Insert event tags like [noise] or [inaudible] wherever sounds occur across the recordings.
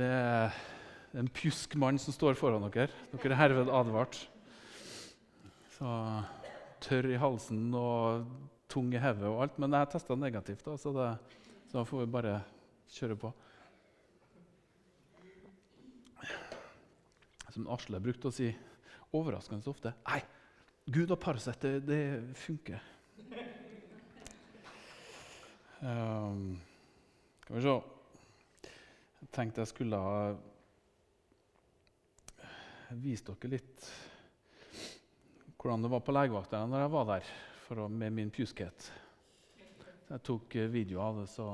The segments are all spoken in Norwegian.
Det er en pjusk mann som står foran dere. Dere er herved advart. Så tørr i halsen og tung i hodet og alt. Men jeg testa negativt, da, så, det, så da får vi bare kjøre på. Som Asle brukte å si overraskende ofte Nei, Gud og Paracet, det, det funker. Um, skal vi se tenkte jeg skulle ha vist dere litt hvordan det var på legevakta når jeg var der å, med min pjuskhet. Jeg tok eh, video av det, så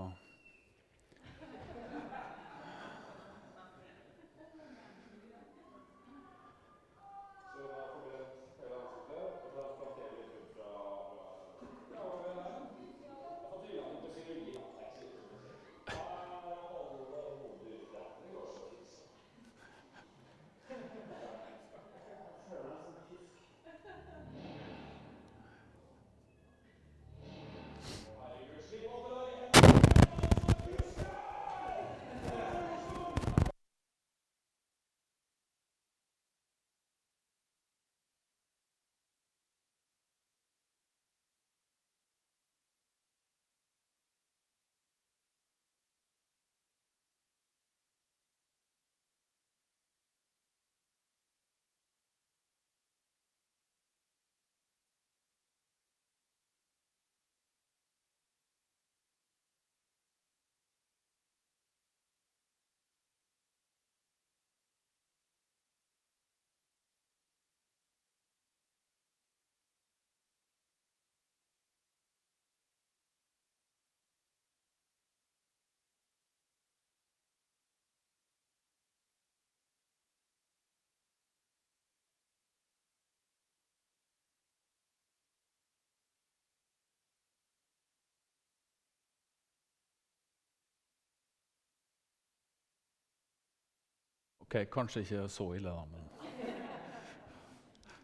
Ok, Kanskje ikke så ille, da. men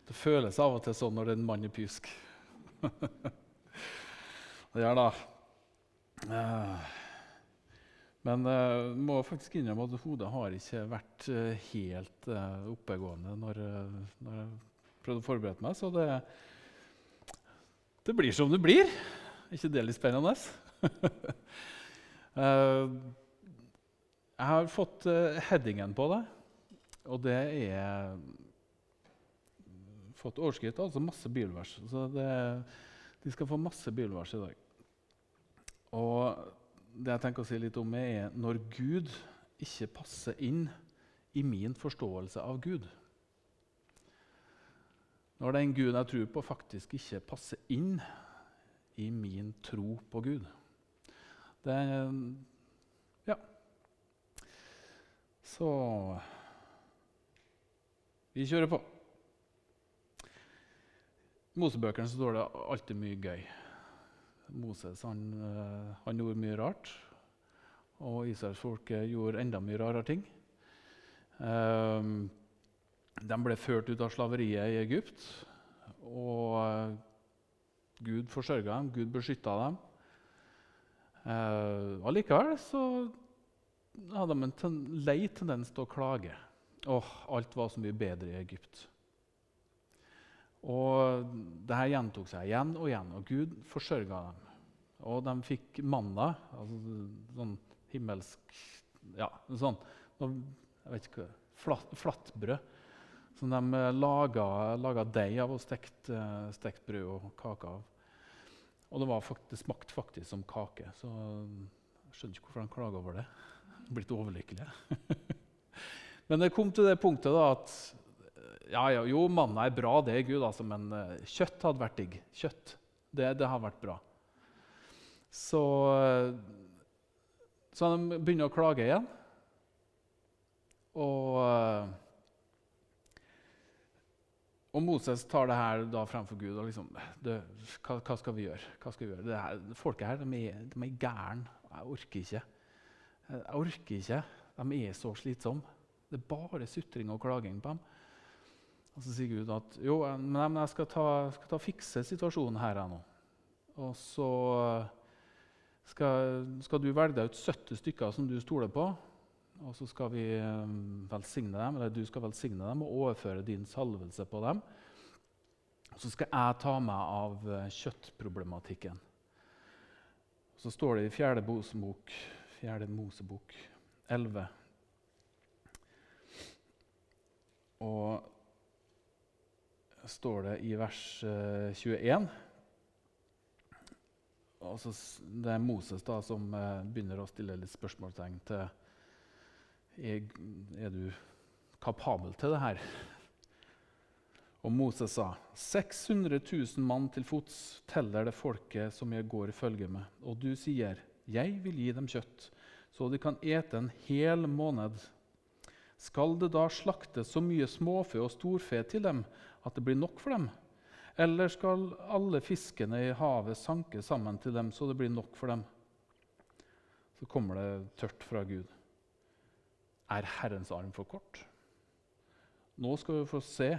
Det føles av og til sånn når det er en mann i pjusk. det gjør da. Eh, men jeg uh, må faktisk innrømme at hodet har ikke vært uh, helt oppegående når, når, jeg prøvde å forberede meg. Så det, det blir som det blir. Er ikke det litt spennende? [laughs] Jeg har fått uh, headingen på det, og det er fått overskrift, altså masse bibelvers. Så det, de skal få masse bibelvers i dag. Og det jeg tenker å si litt om, er når Gud ikke passer inn i min forståelse av Gud. Når den Gud jeg tror på, faktisk ikke passer inn i min tro på Gud. Det Ja. Så vi kjører på. I Mosebøkene står det alltid mye gøy. Moses han, eh, han gjorde mye rart. Og israelsfolket gjorde enda mye rarere ting. Um, de ble ført ut av slaveriet i Egypt. Og uh, Gud forsørga dem, Gud beskytta dem. Uh, allikevel så hadde de en lei tendens til å klage. Åh, alt var så mye bedre i Egypt. Og det her gjentok seg igjen og igjen, og Gud forsørga dem. Og de fikk manna, altså sånn himmelsk Ja, sånn jeg vet ikke, flatt, flatbrød som de laga, laga deig av og stekt, stekt brød og kake av. Og det, faktisk, det smakte faktisk som kake, så jeg skjønner ikke hvorfor de klager over det blitt overlykkelige. [laughs] men det kom til det punktet da, at ja, ja, jo, manna er bra, det er Gud, altså, men uh, kjøtt hadde vært digg. Kjøtt, det, det har vært bra. Så, så de begynner å klage igjen. Og, uh, og Moses tar det her da fremfor Gud. og liksom, det, hva, hva, skal vi gjøre? Hva skal vi gjøre? Det her, folket her de er, er gærne. Jeg orker ikke. Jeg orker ikke. De er så slitsomme. Det er bare sutring og klaging på dem. Og Så sier Gud at jo, men jeg skal ta, skal ta fikse situasjonen her nå. Og så skal, skal, du velge deg ut 70 stykker som du stoler på. og så skal vi eh, velsigne dem, eller du skal velsigne dem og overføre din salvelse på dem. Og Så skal jeg ta meg av eh, kjøttproblematikken. Så står det i 4. Mosebok, 4. Mosebok 11 Og står det i vers 21 altså, Det er Moses da, som eh, begynner å stille litt spørsmålstegn til er, er du kapabel til det her. Og Moses sa, 600 000 mann til fots teller det folket som jeg går i følge med. Og du sier, jeg vil gi dem kjøtt, så de kan ete en hel måned. Skal det da slaktes så mye småfe og storfe til dem at det blir nok for dem? Eller skal alle fiskene i havet sanke sammen til dem så det blir nok for dem? Så kommer det tørt fra Gud. Er Herrens arm for kort? Nå skal vi få se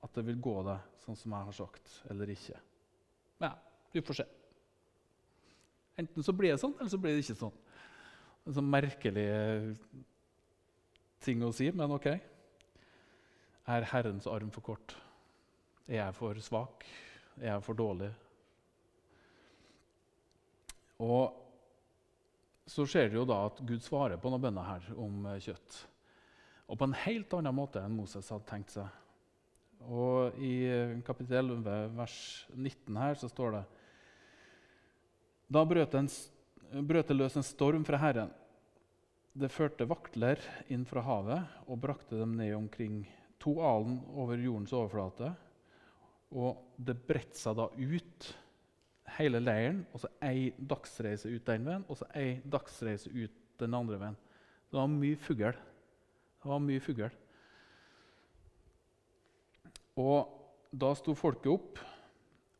at det vil gå deg sånn som jeg har sagt, eller ikke. Ja, vi får se. Enten så blir det sånn, eller så blir det ikke sånn. En sånn merkelig ting å si, men OK. Er Herrens arm for kort? Er jeg for svak? Er jeg for dårlig? Og så ser det jo da at Gud svarer på noen bønner her om eh, kjøtt. Og på en helt annen måte enn Moses hadde tenkt seg. Og I eh, kapittel 11, vers 19 her, så står det Da brøt, en, brøt det løs en storm fra Herren. Det førte vaktler inn fra havet og brakte dem ned omkring to alen over jordens overflate. Og det bredte seg da ut hele leiren, og så ei dagsreise ut den veien, og så ei dagsreise ut den andre veien. Det var mye fugl. Det var mye fugl. Og da sto folket opp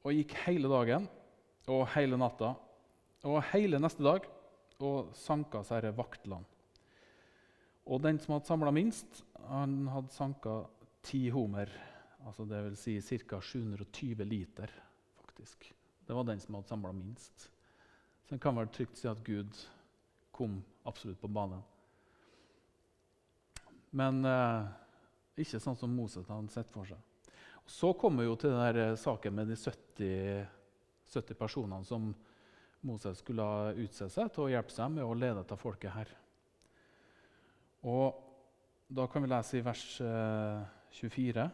og gikk hele dagen og hele natta og hele neste dag og sanka disse vaktlene. Og den som hadde samla minst, han hadde sanka ti homer Altså det vil si ca. 720 liter, faktisk. Det var den som hadde samla minst. Så en kan vel trygt si at Gud kom absolutt på banen. Men eh, ikke sånn som Moses hadde sett for seg. Og så kommer vi jo til denne saken med de 70, 70 personene som Moses skulle utse seg til å hjelpe seg med å lede til folket her. Og Da kan vi lese i vers eh, 24.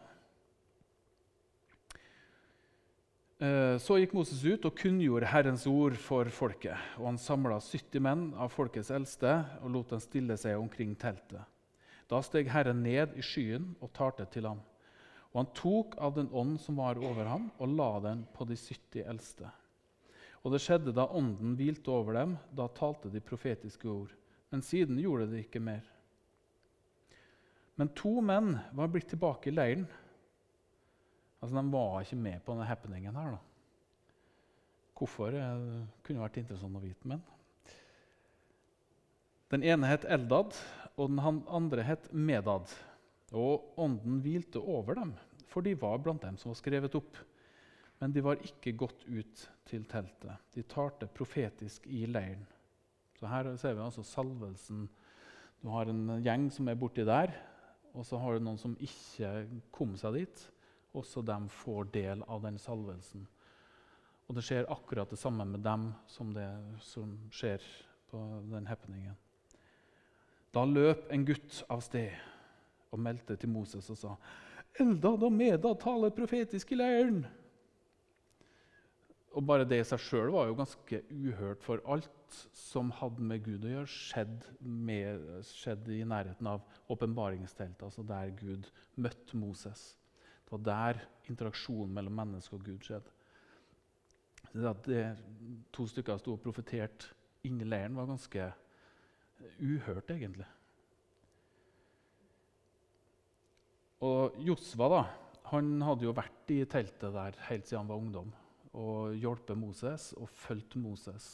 Eh, så gikk Moses ut og kunngjorde Herrens ord for folket. Og han samla 70 menn av folkets eldste og lot dem stille seg omkring teltet. Da steg Herren ned i skyen og talte til ham. Og han tok av den ånd som var over ham, og la den på de 70 eldste. Og det skjedde da ånden hvilte over dem, da talte de profetiske ord. Men siden gjorde de ikke mer. Men to menn var blitt tilbake i leiren Altså, De var ikke med på denne happeningen her. da. Hvorfor det eh, kunne vært interessant å vite. men... Den ene het Eldad, og den andre het Medad. Og ånden hvilte over dem, for de var blant dem som var skrevet opp. Men de var ikke gått ut til teltet. De talte profetisk i leiren. Så Her ser vi altså salvelsen. Du har en gjeng som er borti der, og så har du noen som ikke kom seg dit også de får del av den salvelsen. Og det skjer akkurat det samme med dem som det som skjer på den happeningen. Da løp en gutt av sted og meldte til Moses og sa:" Elda da Meda taler profetisk i leiren. Og Bare det i seg sjøl var jo ganske uhørt, for alt som hadde med Gud å gjøre, skjedde, skjedde i nærheten av åpenbaringsteltet, altså der Gud møtte Moses. Det var der interaksjonen mellom menneske og Gud skjedde. At to stykker sto og profeterte inni leiren, var ganske uhørt, egentlig. Og Josva da, han hadde jo vært i teltet der helt siden han var ungdom og hjulpet Moses og fulgt Moses.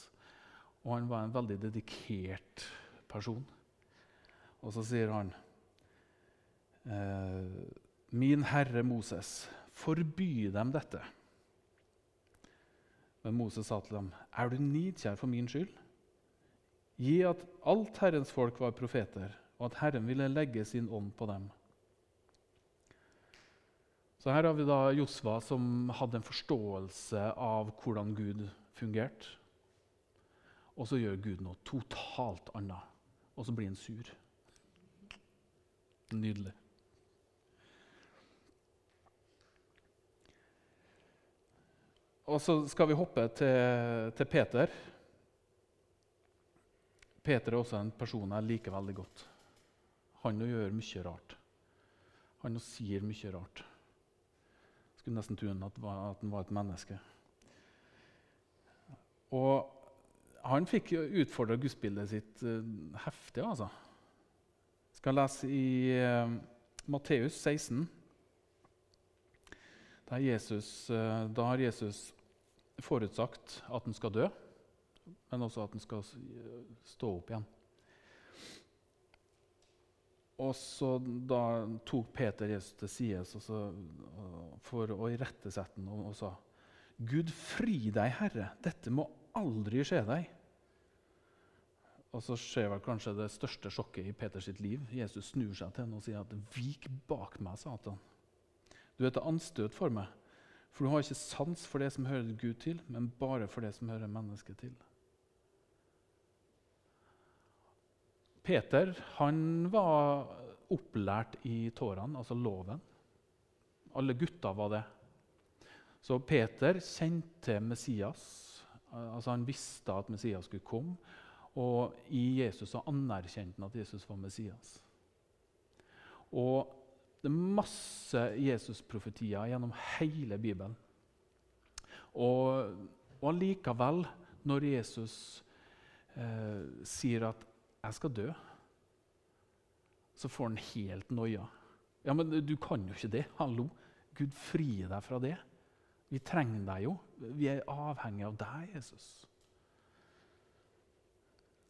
Og han var en veldig dedikert person. Og så sier han eh, Min herre Moses, forby dem dette. Men Moses sa til dem, Er du nidkjær for min skyld? Gi at alt Herrens folk var profeter, og at Herren ville legge sin ånd på dem. Så Her har vi da Josva som hadde en forståelse av hvordan Gud fungerte. Og så gjør Gud noe totalt annet, og så blir han sur. Nydelig. Og så skal vi hoppe til, til Peter. Peter er også en person jeg liker veldig godt. Han gjør mye rart. Han sier mye rart. Skulle nesten tro at, han var et menneske. Og han fikk utfordra gudsbildet sitt uh, heftig, altså. Jeg skal lese i uh, Matteus 16. Jesus, uh, da har Jesus forutsagt at han skal dø, men også at han skal stå opp igjen. Og så Da tok Peter Jesus til side for å irettesette ham og, og sa Gud fri deg, Herre, dette må aldri skje deg. Og så skjer vel kanskje det største sjokket i Peters liv. Jesus snur seg til henne og sier at 'Vik bak meg, Satan'. Du er til anstøt for meg, for du har ikke sans for det som hører Gud til, men bare for det som hører mennesket til. Peter han var opplært i tårene, altså loven. Alle gutta var det. Så Peter kjente Messias. Altså Han visste at Messias skulle komme. Og i Jesus så anerkjente han at Jesus var Messias. Og det er masse Jesus-profetier gjennom hele Bibelen. Og, og allikevel, når Jesus eh, sier at 'jeg skal dø', så får han helt noia. Ja, men du kan jo ikke det. Hallo. Gud fri deg fra det. Vi trenger deg jo. Vi er avhengig av deg, Jesus.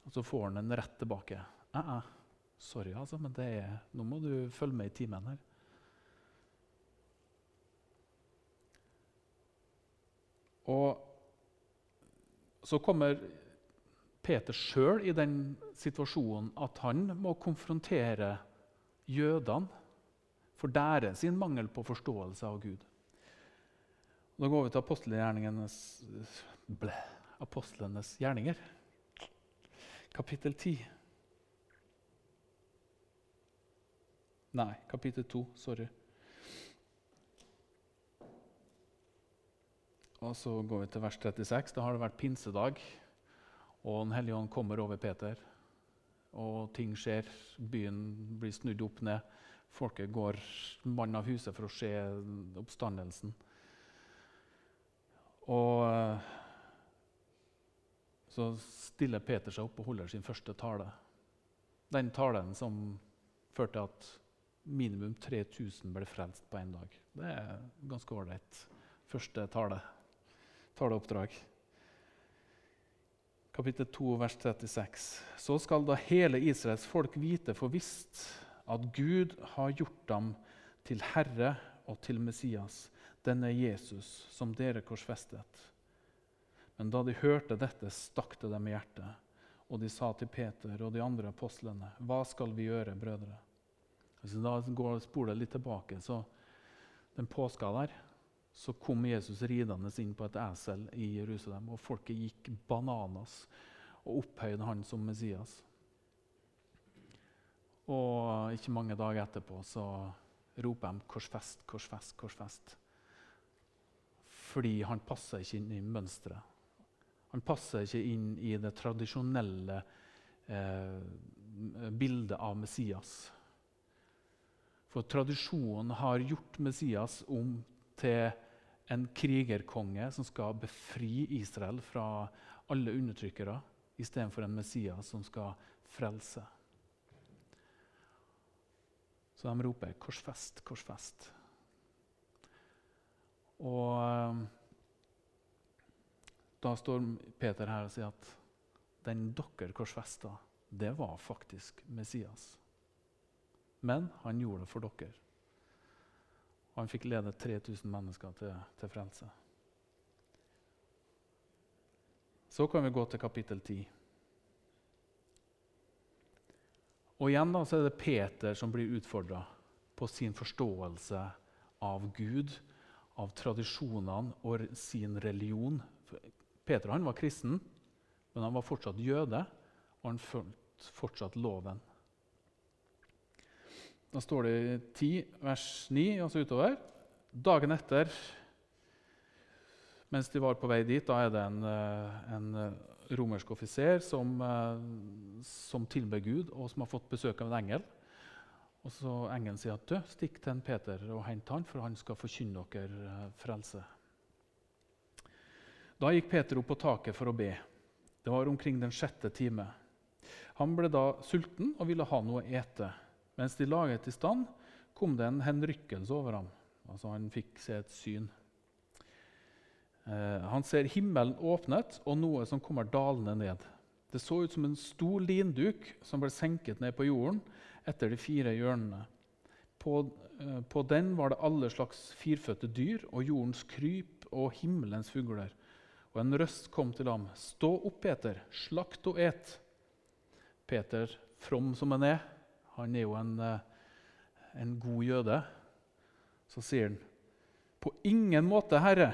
Og så får han en rett tilbake. Eh. Sorry, altså, men er, nå må du følge med i timen her. Og så kommer Peter sjøl i den situasjonen at han må konfrontere jødene for deres sin mangel på forståelse av Gud. Da går vi til apostelgjerningenes ble, apostlenes gjerninger, kapittel 10. Nei, kapittel 2. Sorry. Og så går vi til vers 36. Da har det vært pinsedag. Og Den hellige ånd kommer over Peter, og ting skjer. Byen blir snudd opp ned. Folket går mann av huset for å se oppstandelsen. Og eh, så stiller Peter seg opp og holder sin første tale. Den talen som førte til at minimum 3000 ble frelst på én dag. Det er ganske ålreit. Første tale. Taleoppdrag kapittel 2, vers 36. Så skal da hele Israels folk vite for visst at Gud har gjort dem til Herre og til Messias, denne Jesus, som dere korsfestet. Men da de hørte dette, stakk det dem i hjertet, og de sa til Peter og de andre apostlene, hva skal vi gjøre, brødre? Hvis vi da går spoler litt tilbake, så den påska der så kom Jesus ridende inn på et esel i Jerusalem, og folket gikk bananas og opphøyde han som Messias. Og ikke mange dager etterpå så roper de 'korsfest, korsfest, korsfest'. Fordi han passer ikke inn i mønsteret. Han passer ikke inn i det tradisjonelle eh, bildet av Messias. For tradisjonen har gjort Messias om til en krigerkonge som skal befri Israel fra alle undertrykkere, istedenfor en Messias som skal frelse. Så de roper 'korsfest, korsfest'. Og eh, da står Peter her og sier at den dere korsfesta, det var faktisk Messias. Men han gjorde det for dere. Han fikk lede 3000 mennesker til, til frelse. Så kan vi gå til kapittel 10. Og igjen da, så er det Peter som blir utfordra på sin forståelse av Gud, av tradisjonene og sin religion. Peter han var kristen, men han var fortsatt jøde, og han fulgte fortsatt loven. Da står det i 10, vers 9, altså utover. Dagen etter, mens de var på vei dit, da er det en, eh, en romersk offiser som, eh, som tilber Gud, og som har fått besøk av en engel. Og så Engelen sier at du, stikk til en Peter og hent han, for han skal forkynne dere eh, frelse. Da gikk Peter opp på taket for å be. Det var omkring den sjette time. Han ble da sulten og ville ha noe å ete. Mens de laget i stand, kom det en henrykkelse over ham. Altså Han fikk se et syn. Eh, han ser himmelen åpnet og noe som kommer dalende ned. Det så ut som en stor linduk som ble senket ned på jorden etter de fire hjørnene. På, eh, på den var det alle slags firfødte dyr og jordens kryp og himmelens fugler. Og en røst kom til ham. Stå opp, Peter, slakt og et. Peter, from som han er, han er jo en, eh, en god jøde, så sier han, På ingen måte, Herre.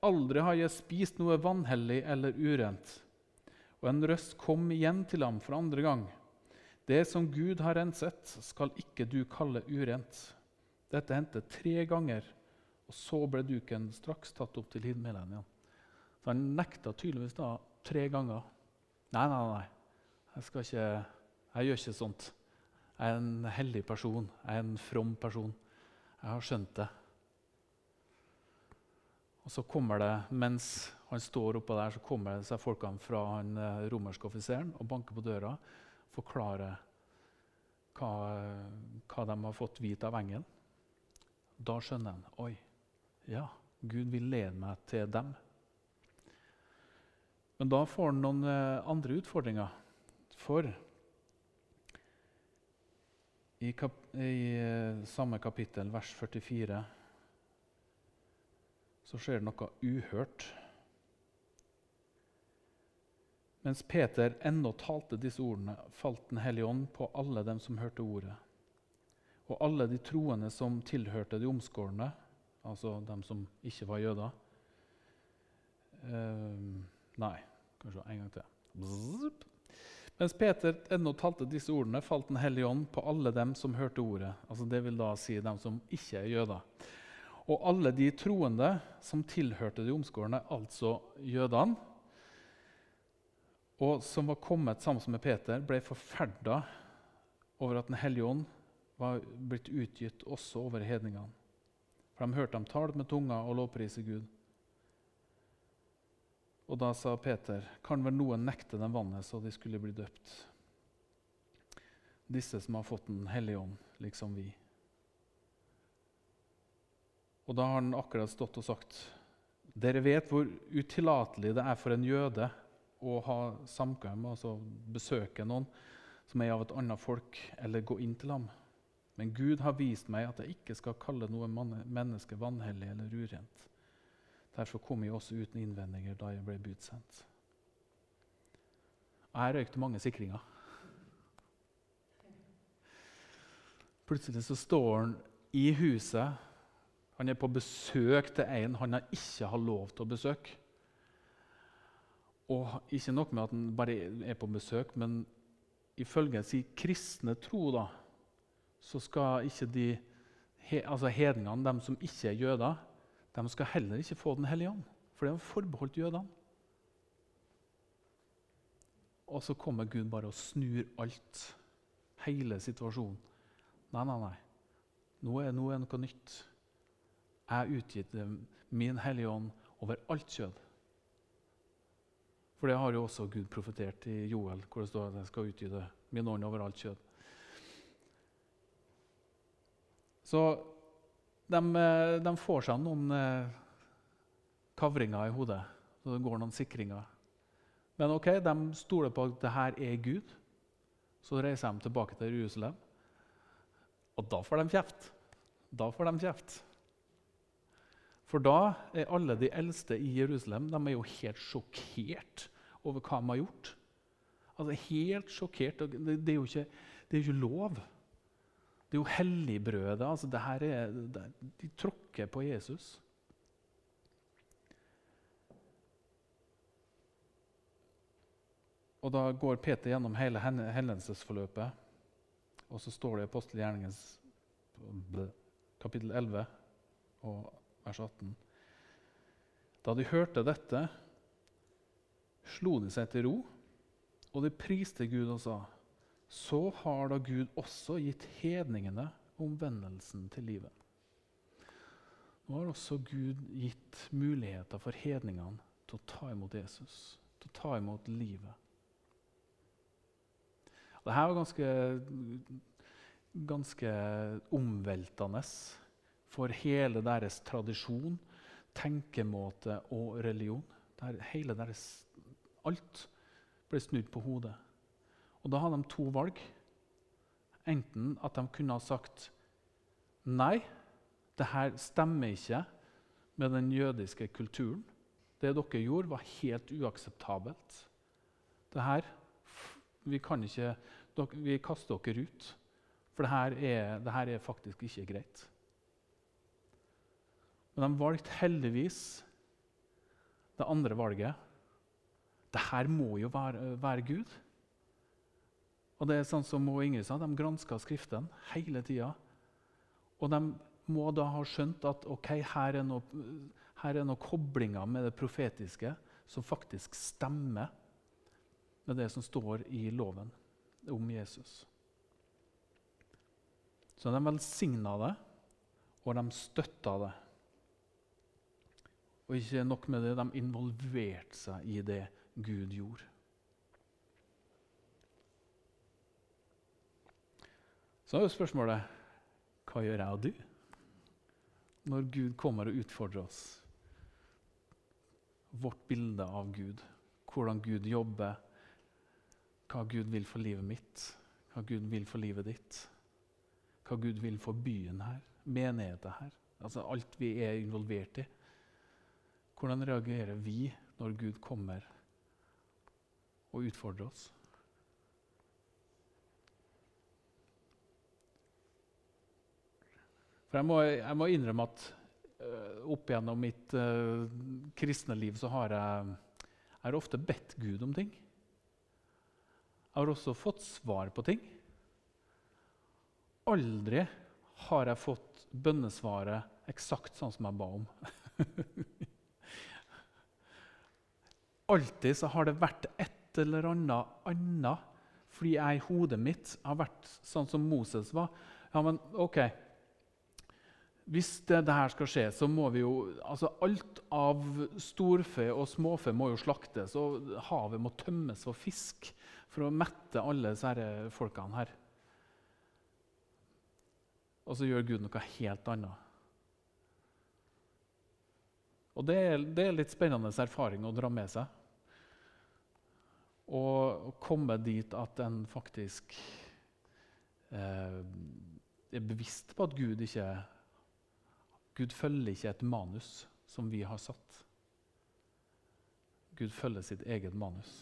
Aldri har jeg spist noe vanhellig eller urent. Og en røst kom igjen til ham for andre gang. Det som Gud har renset, skal ikke du kalle urent. Dette hendte tre ganger, og så ble duken straks tatt opp til himmelen igjen. Så han nekta tydeligvis da tre ganger. Nei, nei, nei. Jeg, ikke, jeg gjør ikke sånt. Jeg er en hellig person. Jeg er en from person. Jeg har skjønt det. Og så kommer det, Mens han står oppå der, så kommer det seg folkene fra den eh, romerske offiseren og banker på døra forklarer hva, hva, de har fått vite av engelen. Da skjønner han oi, ja, Gud vil lede meg til dem. Men da får han noen eh, andre utfordringer. For i, kap i eh, samme kapittel, vers 44 så skjer det noe uhørt. Mens Peter ennå talte disse ordene, falt Den hellige ånd på alle dem som hørte ordet. Og alle de troende som tilhørte de omskårne, altså dem som ikke var jøder uh, Nei, kanskje en gang til. Bzzzt. Mens Peter ennå talte disse ordene, falt Den hellige ånd på alle dem som hørte ordet. Altså Det vil da si dem som ikke er jøder. Og alle de troende som tilhørte de omskårne, altså jødene, og som var kommet sammen med Peter, ble forferda over at Den hellige ånd var blitt utgitt også over hedningene. For de hørte dem tale med tunga og lovprise Gud. Og da sa Peter, kan vel noen nekte dem vannet så de skulle bli døpt? Disse som har fått Den hellige ånd, liksom vi. Og da har han akkurat stått og sagt Dere vet hvor utillatelig det er for en jøde å ha samkvem, altså besøke noen som er av et annet folk, eller gå inn til ham. Men Gud har vist meg at jeg ikke skal kalle noe menneske vanhellig eller urent. Derfor kom jeg også uten innvendinger da jeg ble budsendt. Og jeg røykte mange sikringer. Plutselig så står han i huset han er på besøk til en han ikke har lov til å besøke. Og ikke nok med at han bare er på besøk, men ifølge sin kristne tro da, så skal ikke de altså hedningene, de som ikke er jøder, de skal heller ikke få Den hellige ånd. For det er forbeholdt jødene. Og så kommer Gud bare og snur alt. Hele situasjonen. Nei, nei, nei. Nå er, nå noe nytt jeg utgitt min Hellige Ånd over alt kjød. For det har jo også Gud profetert i Joel, hvor det står at jeg skal utgyte min ånd over alt kjød. Så de, de får seg noen eh, kavringer i hodet, så det går noen sikringer. Men ok, de stoler på at det her er Gud. Så reiser de tilbake til Jerusalem. Og da får de kjeft. Da får de kjeft. For da er alle de eldste i Jerusalem de er jo helt sjokkert over hva de har gjort. Altså Helt sjokkert. Det, er jo ikke, det er jo ikke lov. Det er jo helligbrødet. Altså, det her er, det, de tråkker på Jesus. Og Da går Peter gjennom hele hendelsesforløpet. Og så står det i apostelgjerningens kapittel 11 og vers 18. Da de hørte dette, slo de seg til ro, og de priste Gud og sa:" Så har da Gud også gitt hedningene omvendelsen til livet. Nå har også Gud gitt muligheter for hedningene til å ta imot Jesus, til å ta imot livet. Dette var ganske, ganske omveltende for hele deres tradisjon, tenkemåte og religion. Der, hele deres, alt ble snudd på hodet. Og Da hadde de to valg. Enten at de kunne ha sagt nei, det her stemmer ikke med den jødiske kulturen. Det dere gjorde, var helt uakseptabelt. Det her, vi, ikke, vi kaster dere ut. For det her, er, det her er faktisk ikke greit. Men de valgte heldigvis det andre valget. Det her må jo være, være Gud. Og det er sånn som Mo Ingrid sa, De granska Skriften hele tida. Og de må da ha skjønt at ok, her er noen noe koblinger med det profetiske som faktisk stemmer med det som står i loven om Jesus. Så de velsigna det, og de støtta det. Og ikke nok med det, de involverte seg i det Gud gjorde. Så er jo spørsmålet hva gjør jeg og du når Gud kommer og utfordrer oss? Vårt bilde av Gud, hvordan Gud jobber, hva Gud vil for livet mitt, hva Gud vil for livet ditt, hva Gud vil for byen her, menigheten her. Altså alt vi er involvert i. Hvordan reagerer vi når Gud kommer og utfordrer oss? For jeg må, jeg må innrømme at uh, opp gjennom mitt uh, kristne liv så har jeg, jeg har ofte bedt Gud om ting. Jeg har også fått svar på ting. Aldri har jeg fått bønnesvaret eksakt sånn som jeg ba om. [laughs] Alltid så har det vært et eller annet annet fordi jeg i hodet mitt har vært sånn som Moses var. Ja, men ok, Hvis det, det skal skje, så må vi jo altså Alt av storfe og småfe må jo slaktes, og havet må tømmes for fisk for å mette alle disse folkene her. Og så gjør Gud noe helt annet. Og det er, det er litt spennende erfaring å dra med seg. Og komme dit at en faktisk eh, er bevisst på at Gud ikke Gud følger ikke et manus som vi har satt. Gud følger sitt eget manus.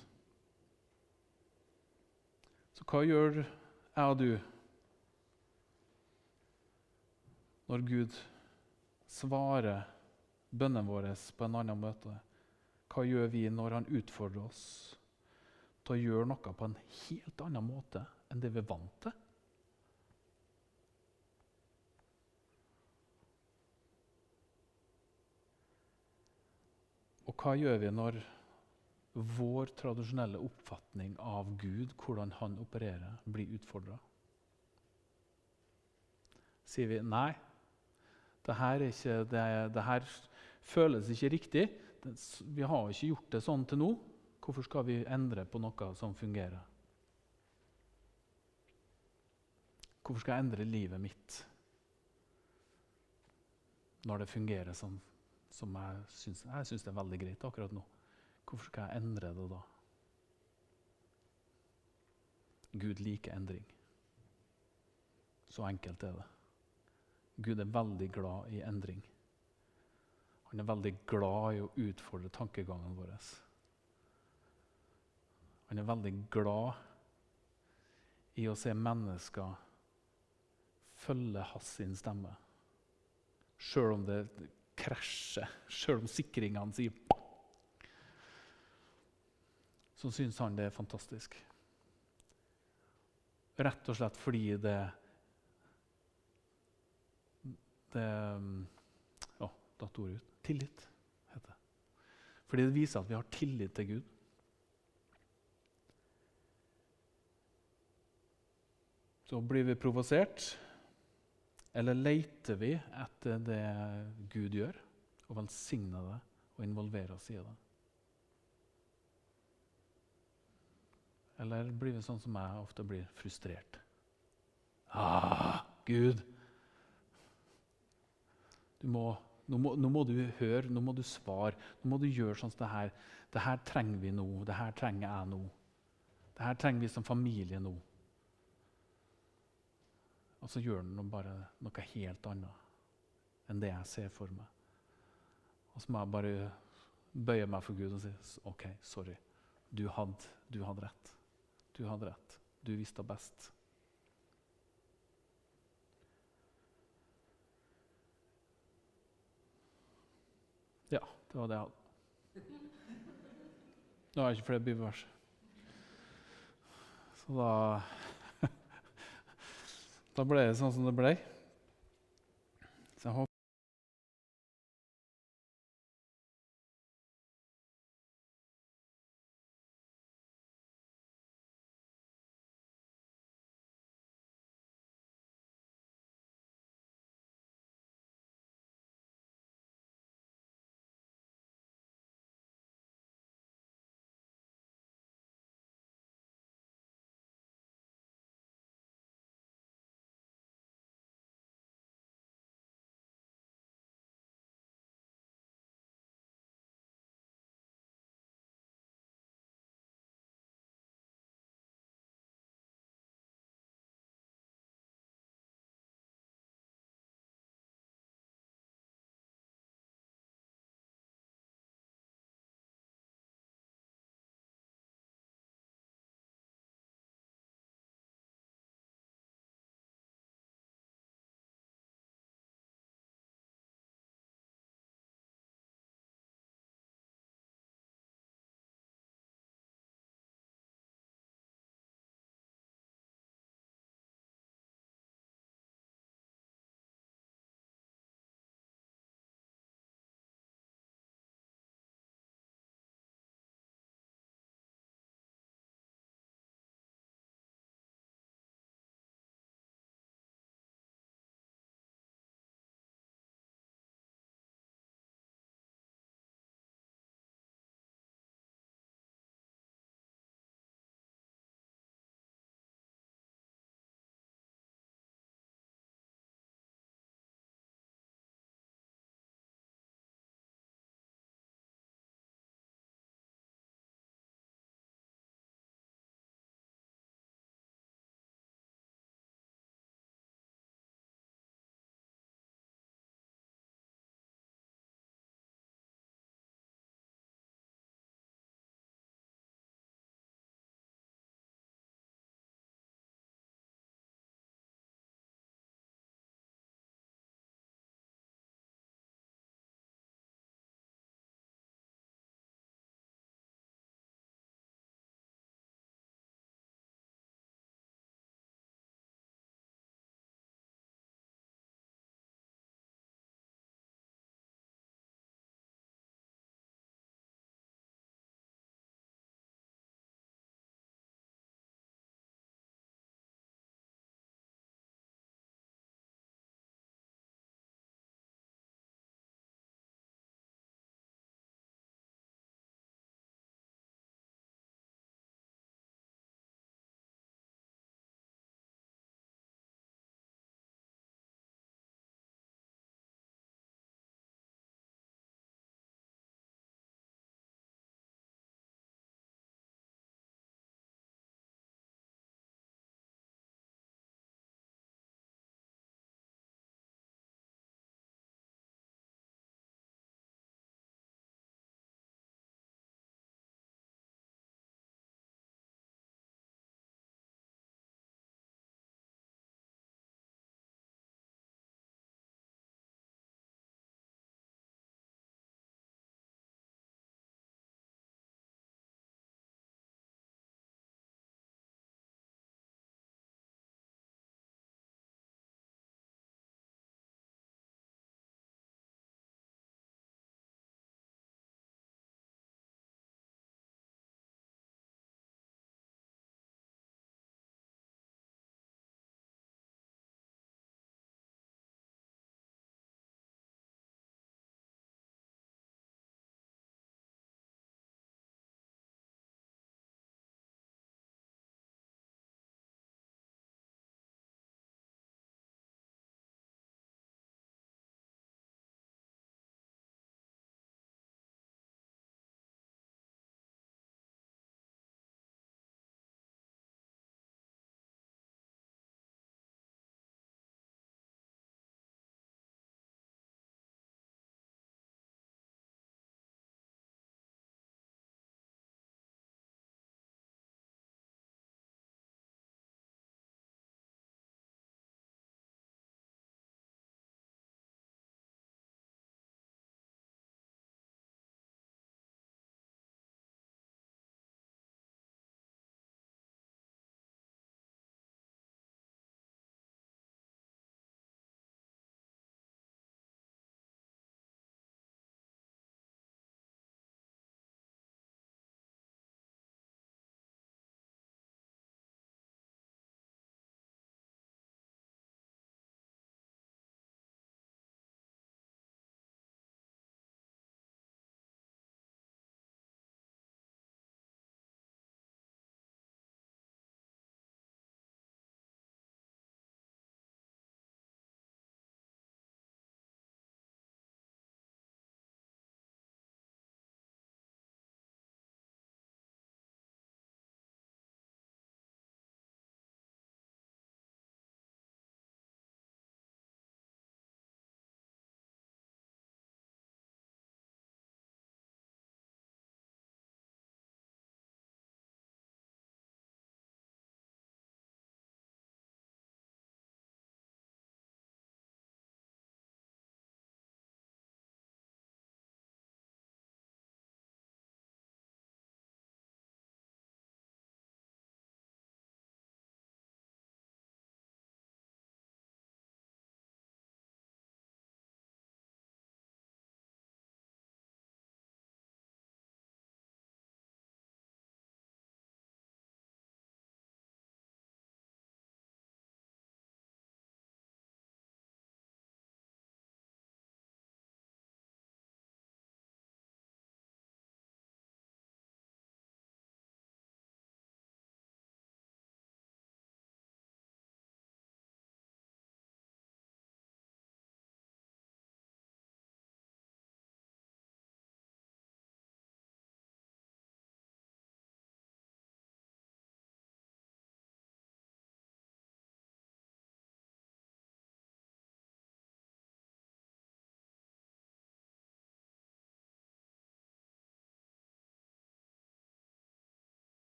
Så hva gjør jeg og du når Gud svarer bønnen vår på en annen måte? Hva gjør vi når han utfordrer oss? til å gjøre noe på en helt annen måte enn det vi er vant til. Og hva gjør vi når vår tradisjonelle oppfatning av Gud, hvordan han opererer, blir utfordra? Sier vi nei, det her, ikke, det, det her føles ikke riktig. Vi har ikke gjort det sånn til nå. Hvorfor skal vi endre på noe som fungerer? Hvorfor skal jeg endre livet mitt når det fungerer sånn som jeg syns, jeg syns er veldig greit akkurat nå? Hvorfor skal jeg endre det da? Gud liker endring. Så enkelt er det. Gud er veldig glad i endring. Han er veldig glad i å utfordre tankegangen vår. Han er veldig glad i å se mennesker følge hans stemme. Sjøl om det krasjer, sjøl om sikringene sier Så syns han det er fantastisk. Rett og slett fordi det det Å, datt ordet ut. Tillit heter det. Fordi det viser at vi har tillit til Gud. Så blir vi provosert, eller leter vi etter det Gud gjør, og velsigner det og involverer oss i det? Eller blir vi sånn som jeg ofte blir frustrert? Ah, Gud! Må, nå, må, nå, må, du høre, nå må du svare, nå må du gjøre sånn som det her. Det her trenger vi nå, det her trenger jeg nå. Det her trenger vi som familie nå. Og så gjør han bare noe helt annet enn det jeg ser for meg. Og så må jeg bare bøye meg for Gud og si OK, sorry. Du hadde, du hadde rett. Du hadde rett. Du visste best. Ja, det var det jeg hadde. Nå har jeg ikke flere bibelvers. Så da Da ble det sånn som det ble.